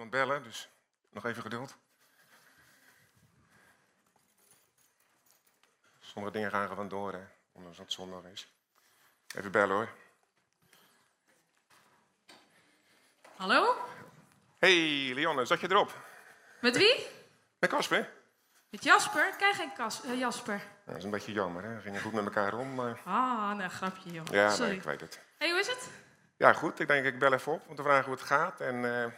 iemand bellen, dus nog even geduld. Sommige dingen gaan gewoon door, hè, ondanks dat het zondag is. Even bellen hoor. Hallo? Hey, Lianne, zat je erop? Met wie? Met Casper? Met Jasper? Ik ken geen Kas eh, Jasper. Ja, dat is een beetje jammer, hè? We gingen goed met elkaar om, maar... Ah, nou, grapje, joh. Ja, Sorry. nee, ik weet het. hey, hoe is het? Ja, goed. Ik denk, ik bel even op om te vragen hoe het gaat. En, eh,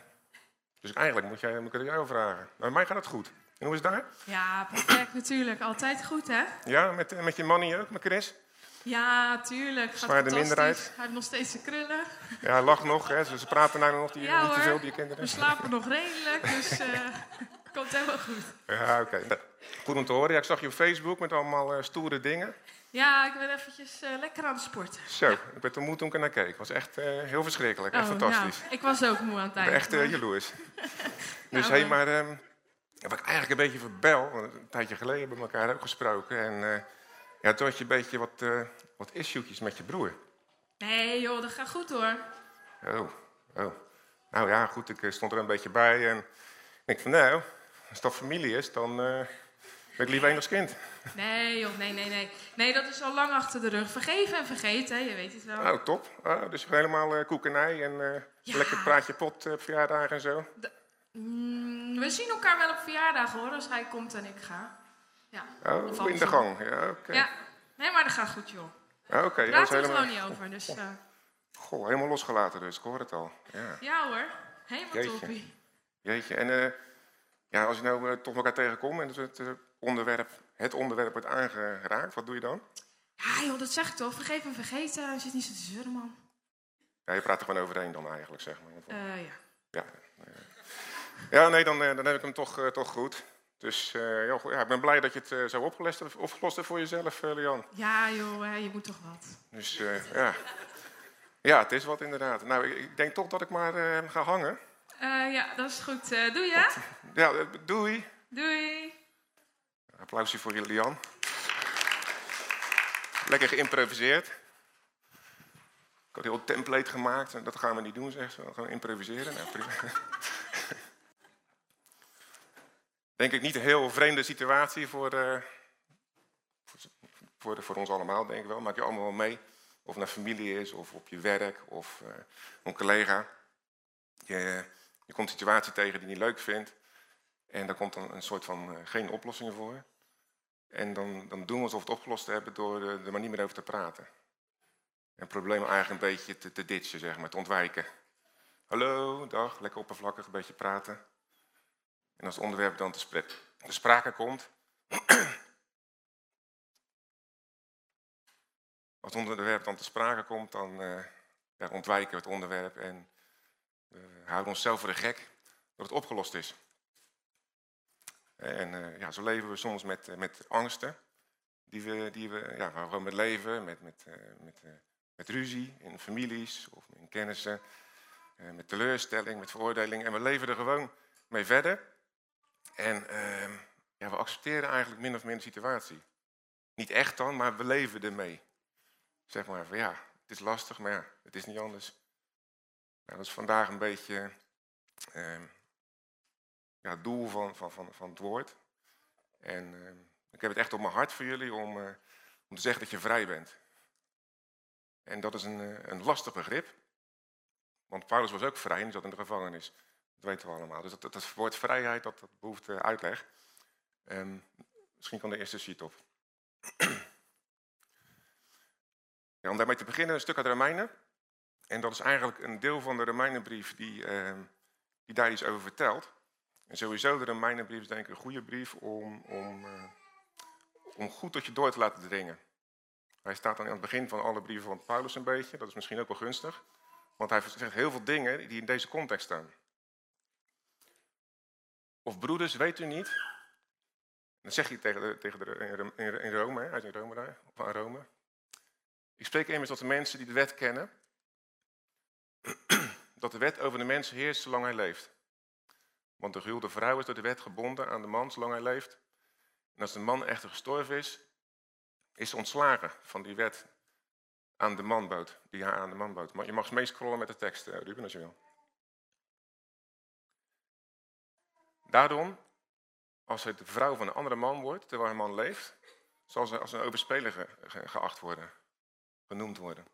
dus eigenlijk moet, jij, moet ik het aan jou vragen. Maar bij mij gaat het goed. En hoe is het daar? Ja, perfect natuurlijk. Altijd goed, hè? Ja, met, met je man ook, met Chris? Ja, tuurlijk. Gaat de minderheid. Hij heeft nog steeds zijn krullen. Ja, lach nog, hè. Ze, ze praten nou nog die, Ja niet te veel, die kinderen. We slapen nog redelijk, dus eh komt helemaal goed. Ja, oké. Nou, Goed om te horen. Ja, ik zag je op Facebook met allemaal eh, stoere dingen. Ja, ik ben eventjes eh, lekker aan het sporten. Zo, ik ben te moe toen ik er naar keek. Het was echt eh, heel verschrikkelijk. Echt Oh, fantastisch. nou, ik was ook moe aan het Ik ben eind. echt eh, jaloers. dus Ja, hé, maar- ehm, wat ik eigenlijk een beetje verbel, want een tijdje geleden hebben we elkaar ook gesproken. En ja, toen had je een beetje wat, wat issues met je broer. Nee joh, dat gaat goed hoor. Oh, oh. Nou ja, goed, ik stond er een beetje bij en ik denk van nou, als dat familie is, dan ben ik liever kind. Nee joh, nee, nee, nee. Nee, dat is al lang achter de rug. Vergeven en vergeten, je weet het wel. Oh, top. Oh, dus helemaal eh koekenij en eh, Ja. lekker praatje pot eh, op verjaardagen en zo. Mm, we zien elkaar wel op verjaardagen hoor, als hij komt en ik ga. Ja. Oh, in de gang. Ja, oké. Ja. Nee, maar dat gaat goed joh. Ah, Oké, dat Praat er helemaal... gewoon niet over, dus eh, Goh, helemaal losgelaten dus, ik hoor het al. Ja. ja hoor. Helemaal Jeetje. toppie. Jeetje, en eh, ja, als je nou eh, toch elkaar tegenkomt en het, eh, onderwerp, het onderwerp wordt aangeraakt, wat doe je dan? Ja joh, dat zeg ik toch. Vergeven en vergeten. Je zit niet zo te zeuren man. Ja, je praat er gewoon overheen dan eigenlijk, zeg maar. Eh, ja. Ja, eh, ja nee, dan, eh, dan heb ik hem toch, eh, toch goed. Dus eh, ja, ik ben blij dat je het eh, zo opgelost hebt, opgelost hebt voor jezelf, eh, Lian. ja joh, hè, je moet toch wat. Dus eh, ja. ja, het is wat inderdaad. Nou, ik, denk toch dat ik maar eh, ga hangen. Eh, ja, dat is goed. Eh, doe je? Ja, eh, doei. Doei. Applausje voor je, Lian. Lekker geïmproviseerd. Ik had een heel template gemaakt. Dat gaan we niet doen, zegt ze. We gaan improviseren. Nou, prima. Denk ik niet een heel vreemde situatie voor, eh, voor, voor ons allemaal, denk ik wel. Maak je allemaal wel mee. Of naar familie is, of op je werk, of eh, een collega. Je, je komt een situatie tegen die je niet leuk vindt. En daar komt dan een soort van eh, geen oplossingen voor. En dan, dan doen we alsof we het opgelost hebben door eh, er maar niet meer over te praten. En het probleem eigenlijk een beetje te, te ditchen, zeg maar, te ontwijken. Hallo, dag, lekker oppervlakkig, een beetje praten. En als het onderwerp dan te, te sprake komt. als het onderwerp dan te sprake komt, dan eh, ja, ontwijken we het onderwerp en we houden onszelf voor de gek dat het opgelost is. En eh, ja, zo leven we soms met, eh, met angsten. Die we, die we, ja, waar met leven, met, met, eh, met, met ruzie in families of in kennissen. met teleurstelling, met veroordeling. En we leven er gewoon mee verder. En ehm, ja, we accepteren eigenlijk min of meer de situatie. Niet echt dan, maar we leven ermee. Zeg maar van ja, het is lastig, maar ja, het is niet anders. Nou, dat is vandaag een beetje ehm, ja, doel van, van, van, van het woord. En eh, ik heb het echt op mijn hart voor jullie om, eh, om te zeggen dat je vrij bent. En dat is een, eh, een lastig begrip. Want Paulus was ook vrij en zat in de gevangenis. Dat weten we allemaal. Dus dat, dat, woord vrijheid, dat, dat behoeft eh, uitleg. Ehm, misschien kan de eerste sheet op. ja, om daarmee te beginnen, een stuk uit Romeinen. En dat is eigenlijk een deel van de Romeinenbrief die, ehm, die daar iets over vertelt. En sowieso de Romeinenbrief is denk ik een goede brief om, om, eh, om goed tot je door te laten dringen. Hij staat dan aan het begin van alle brieven van Paulus een beetje. Dat is misschien ook wel gunstig. Want hij zegt heel veel dingen die in deze context staan. Of broeders, weet u niet? Dat zeg je tegen, de, tegen de, in- Rome, uit Rome daar, of aan Rome. Ik spreek immers tot de mensen die de wet kennen. Dat de wet over de mens heerst zolang hij leeft. Want de gehuwde vrouw is door de wet gebonden aan de man zolang hij leeft. En als de man echter gestorven is, is ze ontslagen van die wet aan de manboot, die haar aan de man. Maar je mag meescrollen met de tekst, eh, Ruben, als je wil. Daarom, als het de vrouw van een andere man wordt, terwijl een man leeft, zal ze als een overspeler geacht worden, genoemd worden.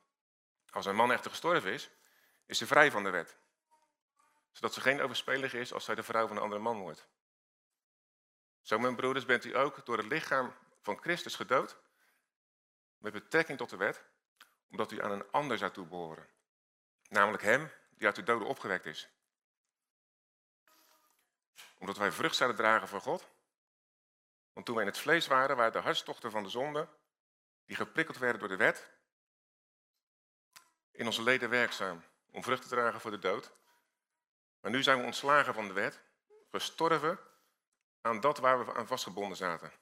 Als een man echter gestorven is, is ze vrij van de wet. Zodat ze geen overspelige is als zij de vrouw van een andere man wordt. Zo, mijn broeders, bent u ook door het lichaam van Christus gedood, met betrekking tot de wet, omdat u aan een ander zou toebehoren. Namelijk hem die uit de doden opgewekt is. Omdat wij vrucht zouden dragen voor God. Want toen wij in het vlees waren, waren de hartstochten van de zonde, die geprikkeld werden door de wet, in onze leden werkzaam om vrucht te dragen voor de dood. Maar nu zijn we ontslagen van de wet, gestorven aan dat waar we aan vastgebonden zaten.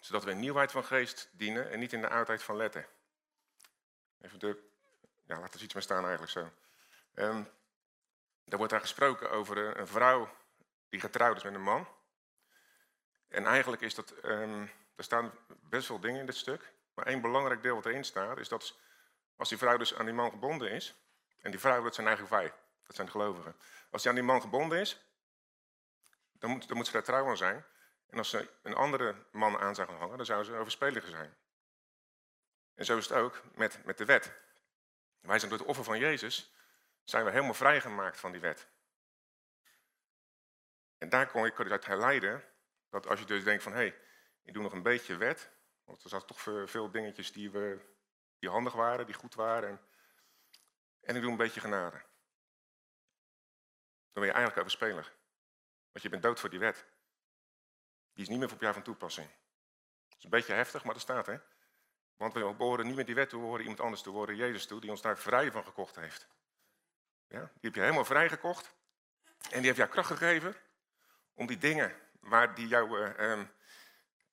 Zodat we in nieuwheid van geest dienen en niet in de oudheid van letten. Even de, ja, laat er iets maar staan eigenlijk zo. Um, er wordt daar gesproken over een vrouw die getrouwd is met een man. En eigenlijk is dat, um, er staan best veel dingen in dit stuk. Maar één belangrijk deel wat erin staat, is dat als die vrouw dus aan die man gebonden is, en die vrouw, dat zijn eigen wij, dat zijn de gelovigen. Als die aan die man gebonden is, dan moet, dan moet ze daar trouw aan zijn. En als ze een andere man aan zou gaan hangen, dan zou ze overspeliger zijn. En zo is het ook met, met de wet. Wij zijn door het offer van Jezus, zijn we helemaal vrijgemaakt van die wet. En daar kon ik uit herleiden, dat als je dus denkt van, hé, hey, ik doe nog een beetje wet, want er zaten toch veel dingetjes die, we, die handig waren, die goed waren, en, en ik doe een beetje genade. Dan ben je eigenlijk overspelig. Want je bent dood voor die wet. Die is niet meer op jou van toepassing. Dat is een beetje heftig, maar dat staat hè. Want we behoren niet meer die wet toe, horen iemand anders toe, horen Jezus toe, die ons daar vrij van gekocht heeft. Ja, die heb je helemaal vrij gekocht. En die heeft jou kracht gegeven om die dingen waar die jouw eh, ehm,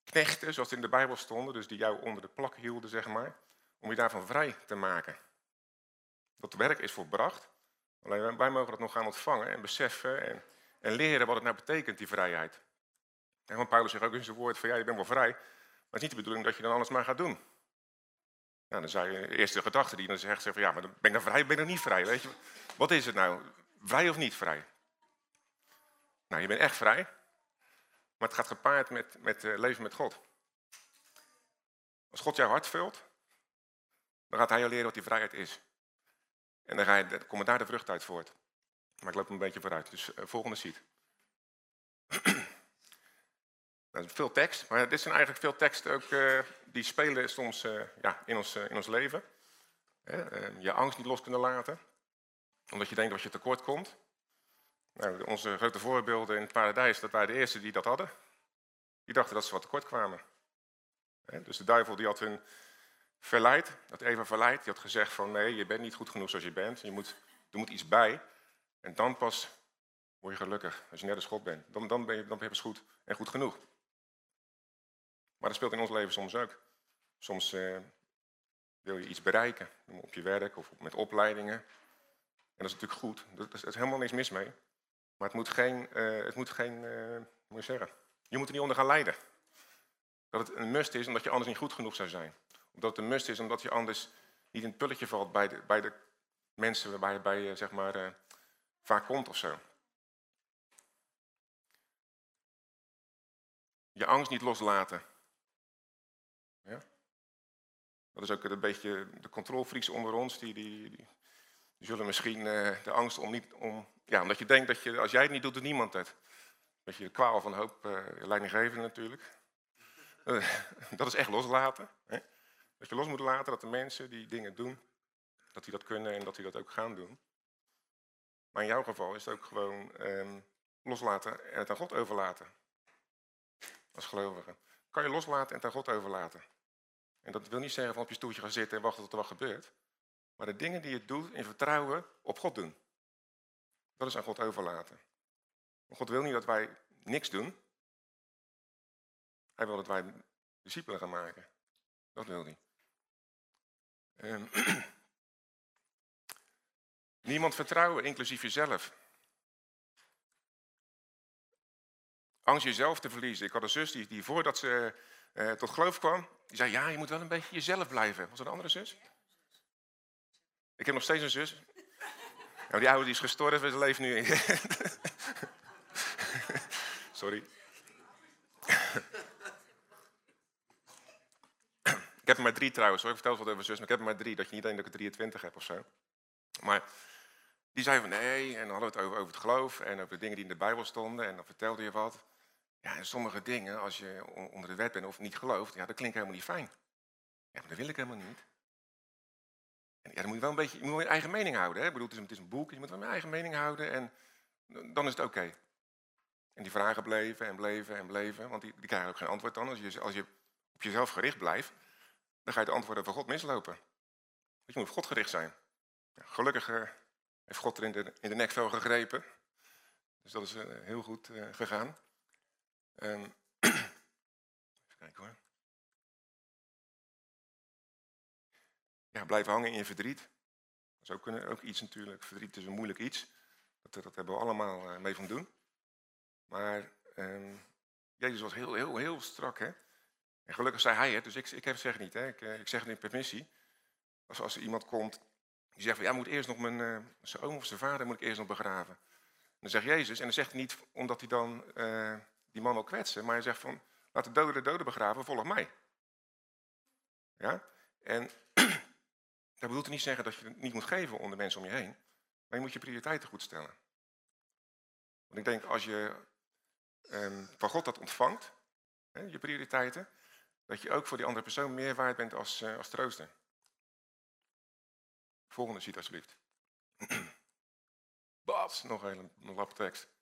knechten, zoals in de Bijbel stonden, dus die jou onder de plak hielden, zeg maar, om je daarvan vrij te maken. Dat werk is volbracht. Alleen wij mogen dat nog gaan ontvangen en beseffen en, en leren wat het nou betekent, die vrijheid. En want Paulus zegt ook in zijn woord van ja, je bent wel vrij, maar het is niet de bedoeling dat je dan alles maar gaat doen. Nou, dan zou je eerste gedachte die dan zegt, van ja, maar ben ik dan vrij, ben ik dan niet vrij? Weet je? Wat is het nou? Vrij of niet vrij? Nou, je bent echt vrij, maar het gaat gepaard met, met uh, leven met God. Als God jouw hart vult, dan gaat hij je leren wat die vrijheid is. En dan, ga komen daar de vrucht uit voort. Maar ik loop een beetje vooruit, dus uh, volgende sheet. Nou, veel tekst, maar dit zijn eigenlijk veel teksten ook, uh, die spelen soms uh, ja, in, ons, in ons leven. je angst niet los kunnen laten, omdat je denkt dat je tekort komt. Nou, onze grote voorbeelden in het paradijs, dat waren de eerste die dat hadden. Die dachten dat ze wat tekort kwamen. dus de duivel die had hun verleid, dat Eva verleid, die had gezegd van nee, je bent niet goed genoeg zoals je bent. Je moet, er moet iets bij. En dan pas word je gelukkig, als je net als God bent. Dan, dan, ben je, dan ben je pas goed en goed genoeg. Maar dat speelt in ons leven soms ook. Soms uh, wil je iets bereiken, op je werk of met opleidingen. En dat is natuurlijk goed, er is helemaal niks mis mee. Maar het moet geen, uh, het moet geen uh, moet je zeggen, je moet er niet onder gaan lijden. Dat het een must is omdat je anders niet goed genoeg zou zijn. Omdat het een must is omdat je anders niet in het pulletje valt bij de, bij de mensen waarbij je bij, zeg maar, vaak komt of zo. Je angst niet loslaten. Ja? Dat is ook een beetje de controlfreaks onder ons, die, die, die, zullen misschien uh, de angst om niet, om, ja, omdat je denkt dat je, als jij het niet doet, doet niemand het. Dat je de kwaal van hoop uh, leidinggeven natuurlijk. Dat is echt loslaten. Hè? Dat je los moet laten dat de mensen die dingen doen, dat die dat kunnen en dat die dat ook gaan doen. Maar in jouw geval is het ook gewoon um, loslaten en het aan God overlaten. Als gelovige. Kan je loslaten en het aan God overlaten. En dat wil niet zeggen van op je stoeltje gaan zitten en wachten tot er wat gebeurt. Maar de dingen die je doet in vertrouwen op God doen. Dat is aan God overlaten. God wil niet dat wij niks doen. Hij wil dat wij discipelen gaan maken. Dat wil hij. Um, niemand vertrouwen, inclusief jezelf. Angst jezelf te verliezen. Ik had een zus die, die voordat ze uh, tot geloof kwam, die zei, ja, je moet wel een beetje jezelf blijven. Was er een andere zus? Ik heb nog steeds een zus. Die oude die is gestorven, ze leeft nu in. Sorry. Ik heb er maar drie trouwens hoor. Ik vertel wat over zus, maar ik heb er maar drie. Dat je niet denkt dat ik er 23 heb of zo. Maar die zei van nee, en dan hadden we het over, het geloof en over de dingen die in de Bijbel stonden. En dan vertelde je wat. Ja, en sommige dingen, als je onder de wet bent of niet gelooft, ja, dat klinkt helemaal niet fijn. Ja, maar dat wil ik helemaal niet. En ja, dan moet je wel een beetje, je moet wel je eigen mening houden. Hè? Ik bedoel, het is, het is een boek, je moet wel je eigen mening houden en dan is het oké. En die vragen bleven en bleven en bleven, want die, die krijgen ook geen antwoord dan. Als je, als je op jezelf gericht blijft, dan ga je de antwoorden van God mislopen. je moet op God gericht zijn. Ja, gelukkig heeft God er in de, in de nekvel gegrepen. Dus dat is uh, heel goed uh, gegaan. Um, even kijken hoor. Ja, blijven hangen in je verdriet. Dat is ook, ook iets natuurlijk. Verdriet is een moeilijk iets. Dat, dat hebben we allemaal mee van doen. Maar um, Jezus was heel, heel, heel strak. Hè? En gelukkig zei hij het, dus ik, ik heb het zeg niet. Hè? Ik, ik zeg het in permissie. Als, als er iemand komt die zegt van ja, moet eerst nog mijn uh, zijn oom of zijn vader moet ik eerst nog begraven. En dan zegt Jezus, en dan zegt hij niet omdat hij dan uh, die man wil kwetsen, maar hij zegt van laat de doden de doden begraven, volg mij. Ja? En dat bedoelt niet zeggen dat je het niet moet geven onder mensen om je heen, maar je moet je prioriteiten goed stellen. Want ik denk als je um, van God dat ontvangt, hè, je prioriteiten, dat je ook voor die andere persoon meer waard bent als, als trooster. Volgende ziet alsjeblieft. Bas, nog een, lap tekst.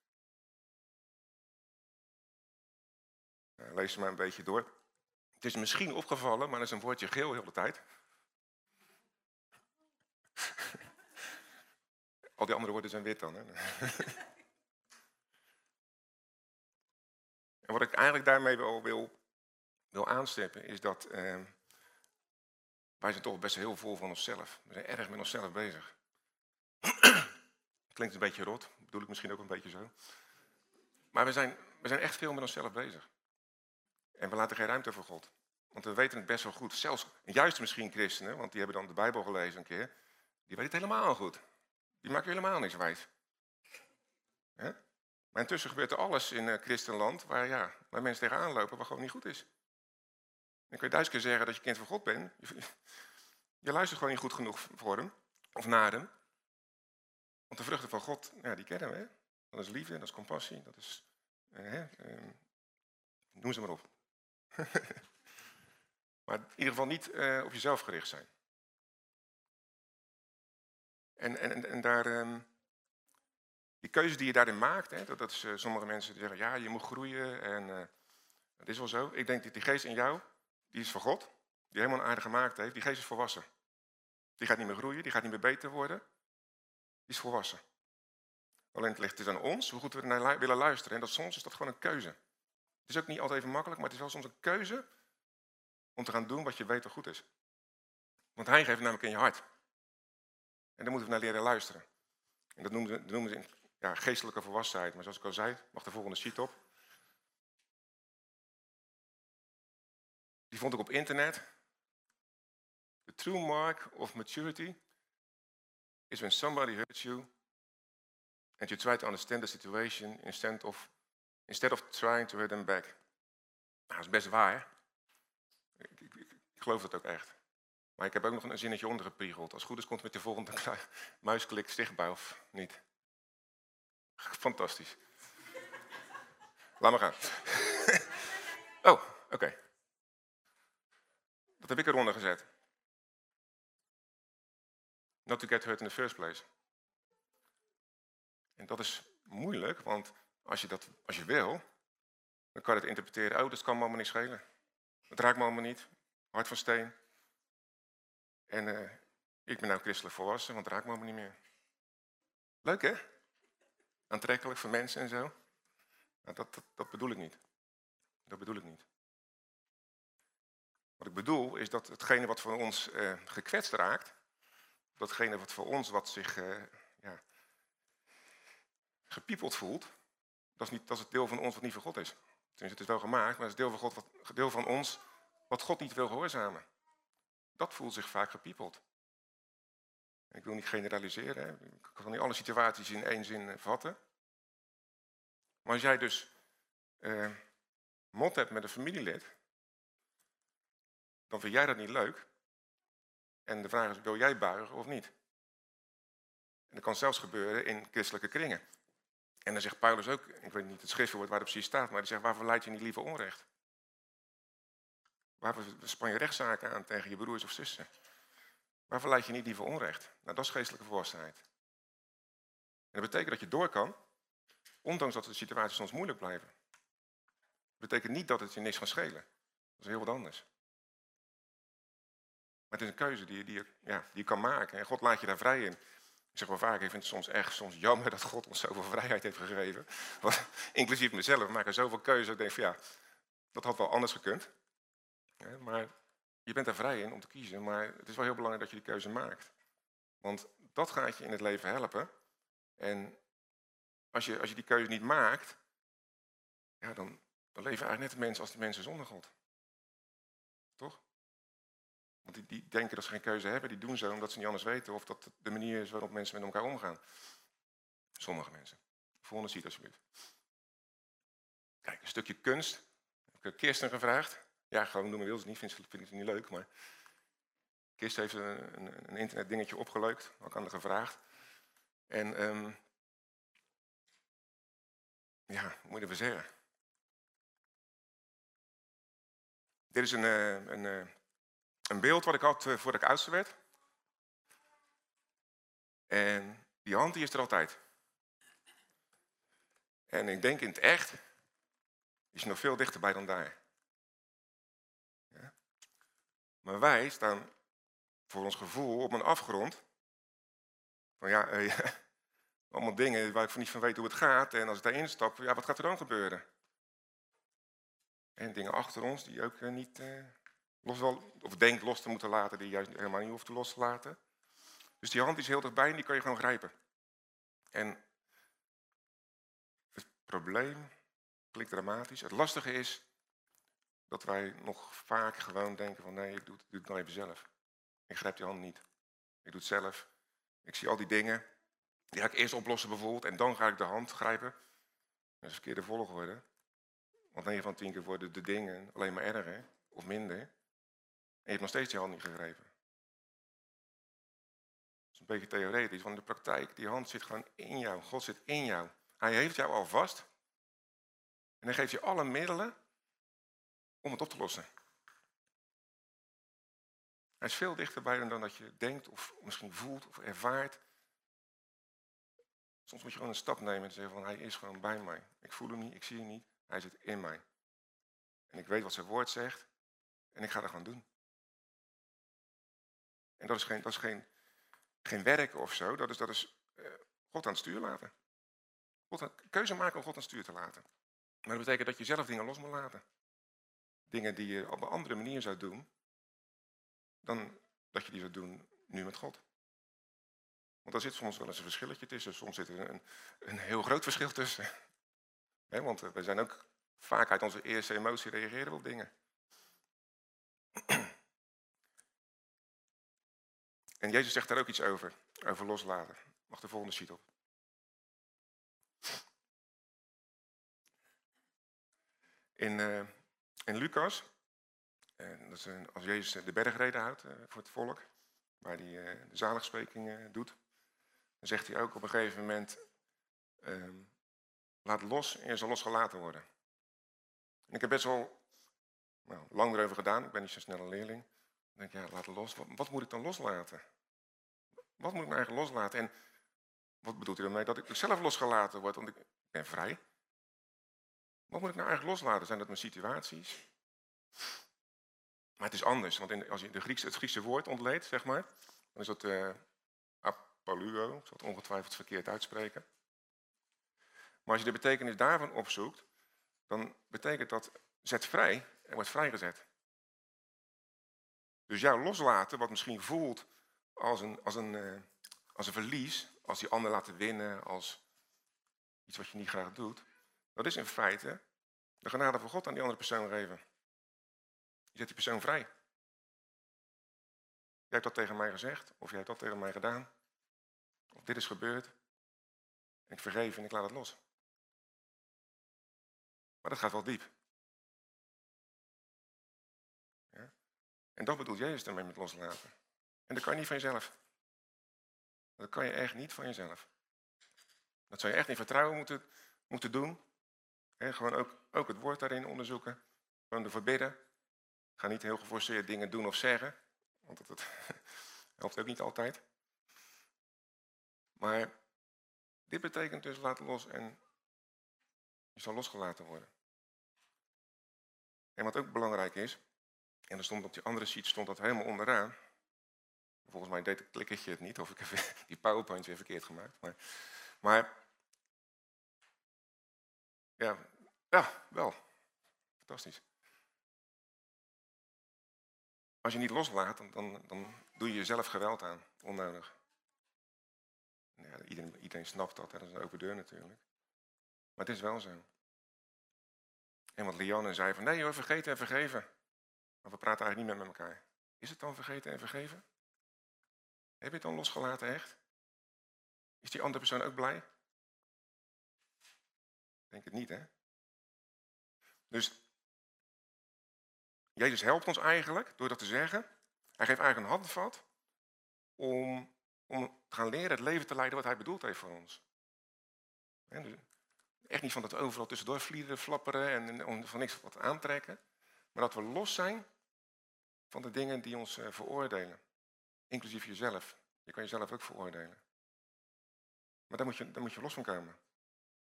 lees maar een beetje door. Het is misschien opgevallen, maar dat is een woordje geel heel de tijd. Al die andere woorden zijn wit dan. Hè? en wat ik eigenlijk daarmee wel wil, wil aanstippen, is dat eh, wij zijn toch best heel vol van onszelf. We zijn erg met onszelf bezig. Klinkt een beetje rot, bedoel ik misschien ook een beetje zo. Maar we zijn, we zijn echt veel met onszelf bezig. En we laten geen ruimte voor God. Want we weten het best wel goed. Zelfs, juist misschien christenen, want die hebben dan de Bijbel gelezen een keer. Die weten het helemaal goed. Die maken helemaal niks wijs. Maar intussen gebeurt er alles in uh, christenland waar, ja, waar mensen tegenaan lopen wat gewoon niet goed is. Dan kun je duizend keer zeggen dat je kind van God bent. Je luistert gewoon niet goed genoeg voor hem of naar hem. Want de vruchten van God, die kennen we. Hè? Dat is liefde, dat is compassie, dat is. Eh, eh, noem ze maar op. maar in ieder geval niet eh, op jezelf gericht zijn. En, en, en daar, ehm, die keuze die je daarin maakt, hè, dat, dat is uh, sommige mensen die zeggen, ja, je moet groeien en dat is wel zo. Ik denk dat die geest in jou, die is van God, die helemaal een aarde gemaakt heeft, die geest is volwassen. Die gaat niet meer groeien, die gaat niet meer beter worden. Die is volwassen. Alleen het ligt dus aan ons, hoe goed we naar willen luisteren. En dat soms is dat gewoon een keuze. Het is ook niet altijd even makkelijk, maar het is wel soms een keuze om te gaan doen wat je weet dat goed is. Want hij geeft namelijk in je hart. En daar moeten we naar leren luisteren. En dat noemen ze, noemen ze ja, geestelijke volwassenheid. Maar zoals ik al zei, mag de volgende sheet op. Die vond ik op internet. The true mark of maturity is when somebody hurts you and you try to understand the situation instead of, instead of trying to hurt them back. Nou, dat is best waar. Ik, ik, ik, geloof dat ook echt. Maar ik heb ook nog een zinnetje ondergepriegeld. Als het goed is komt met de volgende muisklik zichtbaar of niet. Fantastisch. Laat maar gaan. oh, oké. Dat heb ik eronder gezet. Not to get hurt in the first place. En dat is moeilijk, want als je, dat, als je wil, dan kan je het interpreteren. Oh, dat kan me allemaal niet schelen. Het raakt me allemaal niet. Hart van steen. En uh, ik ben nou christelijk volwassen, want het raakt me allemaal niet meer. Leuk hè? Aantrekkelijk voor mensen en zo. Nou, dat, dat bedoel ik niet. Dat bedoel ik niet. Wat ik bedoel is dat hetgene wat voor ons uh, gekwetst raakt, datgene wat voor ons wat zich uh, ja, gepiepeld voelt, dat is, niet, dat is het deel van ons wat niet voor God is. Tenminste, het is wel gemaakt, maar het is deel van, God, wat, deel van ons wat God niet wil gehoorzamen. Dat voelt zich vaak gepiepeld. Ik wil niet generaliseren, ik kan niet alle situaties in één zin eh, vatten. Maar als jij dus mot hebt met een familielid, dan vind jij dat niet leuk. En de vraag is, wil jij buigen of niet? En dat kan zelfs gebeuren in christelijke kringen. En dan zegt Paulus ook, ik weet niet het schriftwoord waar het precies staat, maar die zegt, waarvoor leid je niet liever onrecht? Waarvoor span je rechtszaken aan tegen je broers of zussen? Waarvoor leid je niet liever onrecht? Nou, dat is geestelijke volwassenheid. En dat betekent dat je door kan, ondanks dat de situaties soms moeilijk blijven. Dat betekent niet dat het je niks gaat schelen. Dat is heel wat anders. Maar het is een keuze die je, die, ja, die je kan maken. En God laat je daar vrij in. Ik zeg wel vaak, ik vind het soms echt soms jammer dat God ons zoveel vrijheid heeft gegeven. Inclusief mezelf, we maken zoveel keuzes. Ik denk van ja, dat had wel anders gekund. Maar je bent er vrij in om te kiezen. Maar het is wel heel belangrijk dat je die keuze maakt. Want dat gaat je in het leven helpen. En als je, als je die keuze niet maakt, ja, dan, dan leven eigenlijk net de mensen als de mensen zonder God. Toch? Want die, die denken dat ze geen keuze hebben, die doen zo omdat ze niet anders weten of dat de manier is waarop mensen met elkaar omgaan. Sommige mensen. Volgende ziet alsjeblieft. Kijk, een stukje kunst. Ik heb Kirsten gevraagd. Ja, gewoon noemen wil ze niet, vindt ze, vindt niet leuk. Maar Kirsten heeft een, een, een internet dingetje opgeleukt. Ook aan haar gevraagd. En um, ja, hoe moet je ervoor zeggen? Dit is een, eh, een, een, beeld wat ik had eh, voordat ik oudste werd. En die hand die is er altijd. En ik denk in het echt is nog veel dichterbij dan daar. Ja? Maar wij staan voor ons gevoel op een afgrond. Van ja, eh, allemaal dingen waar ik niet van weet hoe het gaat. En als ik daarin stap, ja, wat gaat er dan gebeuren? En dingen achter ons die ook eh, niet los wel, of denkt los te moeten laten, die je juist helemaal niet hoeft te los te laten. Dus die hand is heel dichtbij en die kan je gewoon grijpen. En het probleem klinkt dramatisch. Het lastige is dat wij nog vaak gewoon denken van nee, ik doe het, doe het nou even zelf. Ik grijp die hand niet. Ik doe het zelf. Ik zie al die dingen. Die ga ik eerst oplossen bijvoorbeeld en dan ga ik de hand grijpen. Dat is verkeerde volgorde. Want 9 van 10 keer worden de dingen alleen maar erger of minder. Je hebt nog steeds je hand niet gegrepen. Dat is een beetje theoretisch, want in de praktijk, die hand zit gewoon in jou. God zit in jou. Hij heeft jou al vast. En hij geeft je alle middelen om het op te lossen. Hij is veel dichterbij dan dat je denkt of misschien voelt of ervaart. Soms moet je gewoon een stap nemen en zeggen van hij is gewoon bij mij. Ik voel hem niet, ik zie hem niet, hij zit in mij. En ik weet wat zijn woord zegt en ik ga dat gewoon doen. En dat is geen, dat is geen, geen werk of zo, dat is, dat is uh, God aan het stuur laten. God keuze maken om God aan het stuur te laten. Maar dat betekent dat je zelf dingen los moet laten. Dingen die je op een andere manier zou doen, dan dat je die zou doen nu met God. Want daar zit soms wel eens een verschilletje tussen. Soms zit er een, een heel groot verschil tussen. want we zijn ook vaak uit onze eerste emotie reageren op dingen. En Jezus zegt daar ook iets over, over loslaten. Mag de volgende sheet op. In, uh, in Lucas, uh, dat is een, als Jezus de bergreden houdt voor het volk, waar hij de zaligsprekingen doet, dan zegt hij ook op een gegeven moment, ehm, laat los en je zal losgelaten worden. En ik heb best wel nou, lang erover gedaan, ik ben niet zo snel een leerling. Dan denk ik, ja, laat los. Wat, moet ik dan loslaten? Wat moet ik nou eigenlijk loslaten? En wat bedoelt hij ermee? Dat ik zelf losgelaten word, want ik ben vrij. Wat moet ik nou eigenlijk loslaten? Zijn dat mijn situaties? Maar het is anders, want in, als je de Griekse, het Griekse woord ontleedt, zeg maar, dan is dat uh, apaluo, ik zal het ongetwijfeld verkeerd uitspreken. Maar als je de betekenis daarvan opzoekt, dan betekent dat zet vrij en wordt vrijgezet. Dus jou loslaten, wat misschien voelt als een, als een, uh, als een verlies, als die ander laten winnen, als iets wat je niet graag doet, dat is in feite de genade van God aan die andere persoon geven. Je zet die persoon vrij. Jij hebt dat tegen mij gezegd, of jij hebt dat tegen mij gedaan. Of dit is gebeurd. Ik vergeef en ik laat het los. Maar dat gaat wel diep. En dat bedoelt Jezus ermee met loslaten. En dat kan je niet van jezelf. Dat kan je echt niet van jezelf. Dat zou je echt in vertrouwen moeten, moeten doen. gewoon ook, ook het woord daarin onderzoeken. Gewoon ervoor bidden. Ga niet heel geforceerd dingen doen of zeggen. Want dat, dat helpt ook niet altijd. Maar dit betekent dus laat los en je zal losgelaten worden. En wat ook belangrijk is, en er stond op die andere sheet stond dat helemaal onderaan. Volgens mij deed het klikkertje het niet, of ik heb die PowerPoint weer verkeerd gemaakt. Maar, maar ja, ja, wel. Fantastisch. Als je niet loslaat, dan, dan, dan doe je jezelf geweld aan, onnodig. Iedereen, iedereen snapt dat, dat is een open deur natuurlijk. Maar het is wel zo. En wat Lianne zei van, nee hoor, vergeten en vergeven. Maar we praten eigenlijk niet meer met elkaar. Is het dan vergeten en vergeven? Heb je het dan losgelaten echt? Is die andere persoon ook blij? Denk het niet, hè? Dus Jezus helpt ons eigenlijk door dat te zeggen. Hij geeft eigenlijk een handvat om, om te gaan leren het leven te leiden wat hij bedoeld heeft voor ons. Dus echt niet van dat overal tussendoor vliegen, flapperen en, en van niks wat aantrekken. Maar dat we los zijn van de dingen die ons uh, veroordelen. Inclusief jezelf. Je kan jezelf ook veroordelen. Maar daar moet je, daar moet je los van komen.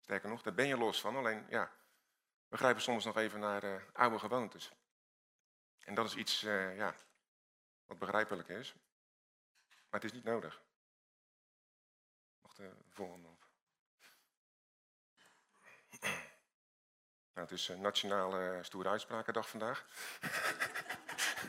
Sterker nog, daar ben je los van. Alleen, ja, we grijpen soms nog even naar uh, oude gewoontes. En dat is iets, uh, ja, wat begrijpelijk is. Maar het is niet nodig. Mag de volgende op. Nou, het is Nationale Stoere Uitsprakendag vandaag.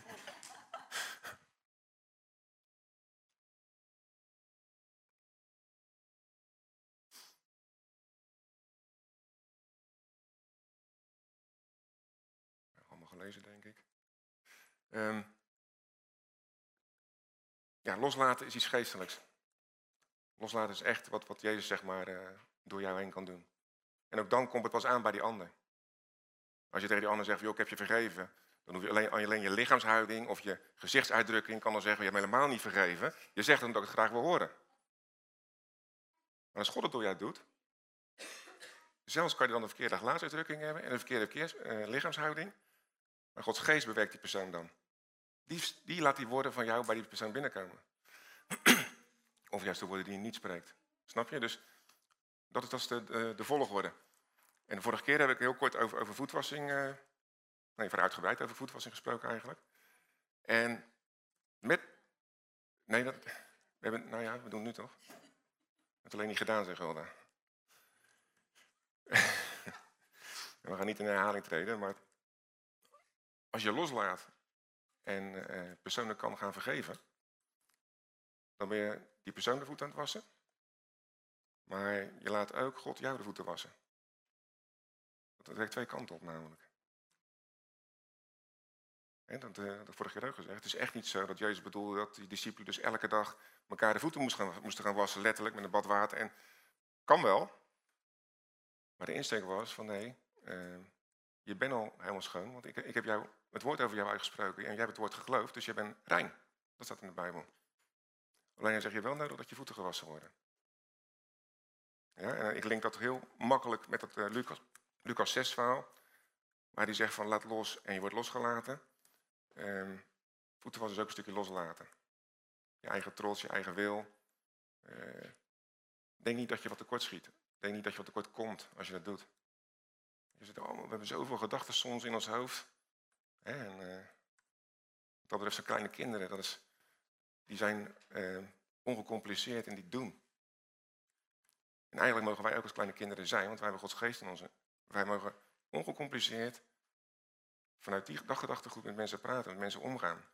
Um, ja, loslaten is iets geestelijks. Loslaten is echt wat, wat Jezus zeg maar, uh, door jou heen kan doen. En ook dan komt het pas aan bij die ander. Als je tegen die ander zegt, joh, ik heb je vergeven, dan hoef je alleen, alleen je lichaamshouding of je gezichtsuitdrukking kan dan zeggen, je hebt me helemaal niet vergeven. Je zegt dan dat ik het graag wil horen. Maar als God het door jou doet, zelfs kan je dan een verkeerde gelaatsuitdrukking hebben en een verkeerde uh, lichaamshouding, maar Gods geest bewerkt die persoon dan. Die, die laat die woorden van jou bij die persoon binnenkomen. of juist de woorden die je niet spreekt. Snap je? Dus dat is, de, de, de, volgorde. En de vorige keer heb ik heel kort over, over voetwassing, uh, nee, uitgebreid over voetwassing gesproken eigenlijk. En met, nee, we hebben, nou ja, we doen het nu toch? Het alleen niet gedaan, zeg Hulda. we gaan niet in herhaling treden, maar als je loslaat en eh, personen kan gaan vergeven, dan ben je die persoon de voet aan het wassen. Maar je laat ook God jou de voeten wassen. Dat werkt twee kanten op namelijk. En dat, uh, dat vorige keer ook gezegd. Het is echt niet zo dat Jezus bedoelde dat die discipelen dus elke dag elkaar de voeten moesten gaan, gaan wassen, letterlijk met een bad water. En kan wel. Maar de insteek was van nee, uh, je bent al helemaal schoon, want ik, ik heb jou, het woord over jou uitgesproken en jij hebt het woord geloofd, dus je bent rein. Dat staat in de Bijbel. Alleen zeg je wel nodig dat je voeten gewassen worden. Ja, en ik link dat heel makkelijk met het uh, Lucas, Lucas 6 verhaal, waar hij zegt van laat los en je wordt losgelaten. Um, voeten was dus ook een stukje loslaten. Je eigen trots, je eigen wil. Uh, denk niet dat je wat tekort schiet. Denk niet dat je wat tekort komt als je dat doet. Je zegt, oh, we hebben zoveel gedachten soms in ons hoofd. En uh, wat dat betreft zijn kleine kinderen, dat is, die zijn uh, ongecompliceerd en die doen. En eigenlijk mogen wij ook als kleine kinderen zijn, want wij hebben Gods geest in ons. Wij mogen ongecompliceerd vanuit die gedachtegoed met mensen praten, met mensen omgaan.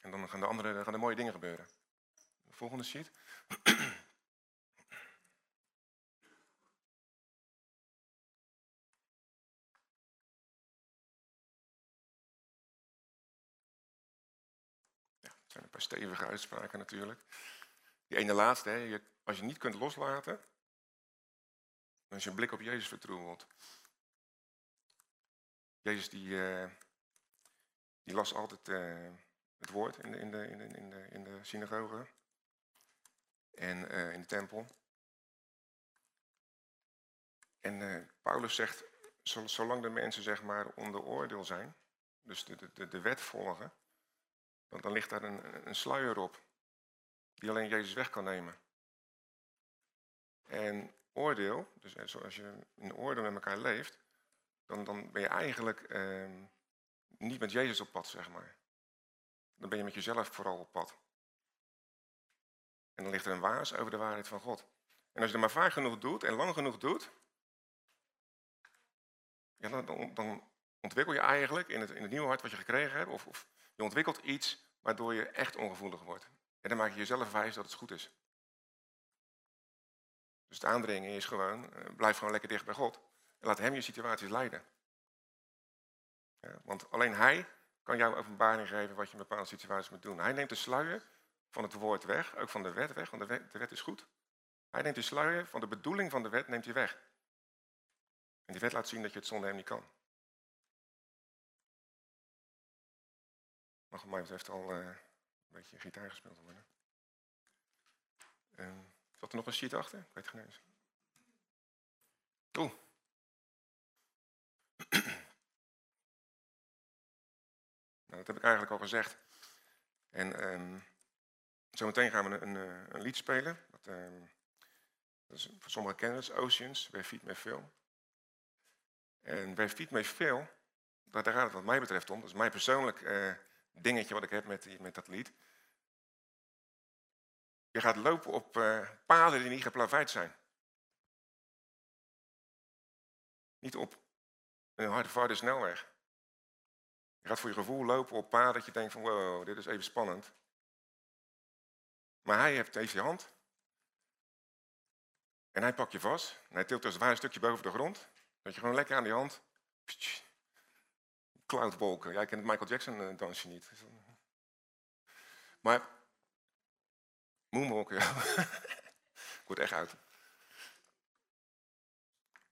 En dan gaan de andere gaan er mooie dingen gebeuren. volgende sheet. stevige uitspraken natuurlijk. Die ene laatste, hè, als je niet kunt loslaten, dan is je blik op Jezus vertroebeld. Jezus die, eh, die las altijd eh, het woord in de, in de, in de, in de, in de synagoge en eh, in de tempel. En Paulus zegt, zolang de mensen zeg maar onder oordeel zijn, dus de, de, de wet volgen, dan, dan ligt daar een, een sluier op die alleen Jezus weg kan nemen. En oordeel, dus als je in oordeel met elkaar leeft, dan, dan ben je eigenlijk ehm, niet met Jezus op pad, zeg maar. Dan ben je met jezelf vooral op pad. En dan ligt er een waas over de waarheid van God. En als je het maar vaak genoeg doet en lang genoeg doet, ja, dan, dan, ontwikkel je eigenlijk in het, in het nieuwe hart wat je gekregen hebt, of, of je ontwikkelt iets waardoor je echt ongevoelig wordt. En dan maak je jezelf wijs dat het goed is. Dus het aandringen is gewoon, uh, blijf gewoon lekker dicht bij God. En laat hem je situaties leiden. Ja, want alleen hij kan jou openbaring geven wat je in bepaalde situaties moet doen. Hij neemt de sluier van het woord weg, ook van de wet weg, want de wet, de wet is goed. Hij neemt de sluier van de bedoeling van de wet, neemt hij weg. En die wet laat zien dat je het zonder hem niet kan. Mag wat mij betreft al uh, een beetje gitaar gespeeld worden. Uh, zat er nog een sheet achter? Ik weet het geen eens. Oeh. nou, dat heb ik eigenlijk al gezegd. En um, zometeen gaan we een, een, een lied spelen. Dat, um, dat is voor sommigen kennen het, Oceans, Where Feet May Fail. En Where Feet May Fail, daar, gaat het wat mij betreft om. Dat is mijn persoonlijk uh, dingetje wat ik heb met, met dat lied. Je gaat lopen op uh, paden die niet geplaveid zijn. Niet op een harde vaarde snelweg. Je gaat voor je gevoel lopen op paden dat je denkt van wow, dit is even spannend. Maar hij heeft deze hand. En hij pakt je vast. En hij tilt als het ware een stukje boven de grond. Dat je gewoon lekker aan die hand. Cloudwolken. Jij kent het Michael Jackson eh, dansje niet. Maar Moonwalken, ja. ik echt uit.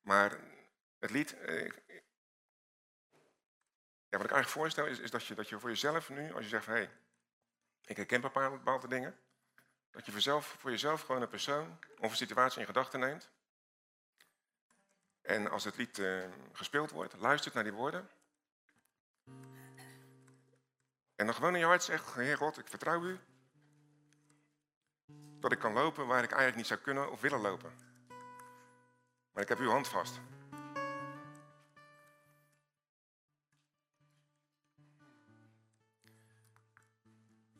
Maar het lied, eh, wat ik eigenlijk voorstel is, is dat, je, dat je voor jezelf nu, als je zegt van hey, ik herken bepaalde, bepaalde dingen, dat je voor, zelf, voor jezelf gewoon een persoon of een situatie in gedachten neemt. En als het lied uh, gespeeld wordt, luistert naar die woorden. En dan gewoon in je hart zegt, Heer God, ik vertrouw u dat ik kan lopen waar ik eigenlijk niet zou kunnen of willen lopen. Maar ik heb uw hand vast.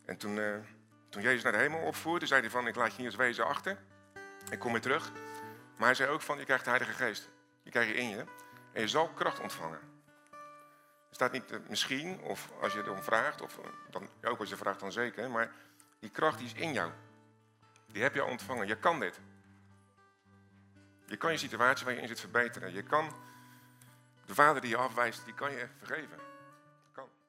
En toen, uh, toen Jezus naar de hemel opvoerde, zei hij van, ik laat je niet als wezen achter. Ik kom weer terug. Maar hij zei ook van, je krijgt de Heilige Geest. Die krijg je in je. En je zal kracht ontvangen. Er staat niet uh, misschien, of als je erom vraagt, of uh, dan, ook als je vraagt dan zeker. Maar die kracht die is in jou. Die heb je ontvangen. Je kan dit. Je kan je situatie waar je in zit verbeteren. Je kan de vader die je afwijst, die kan je vergeven. oceans deep,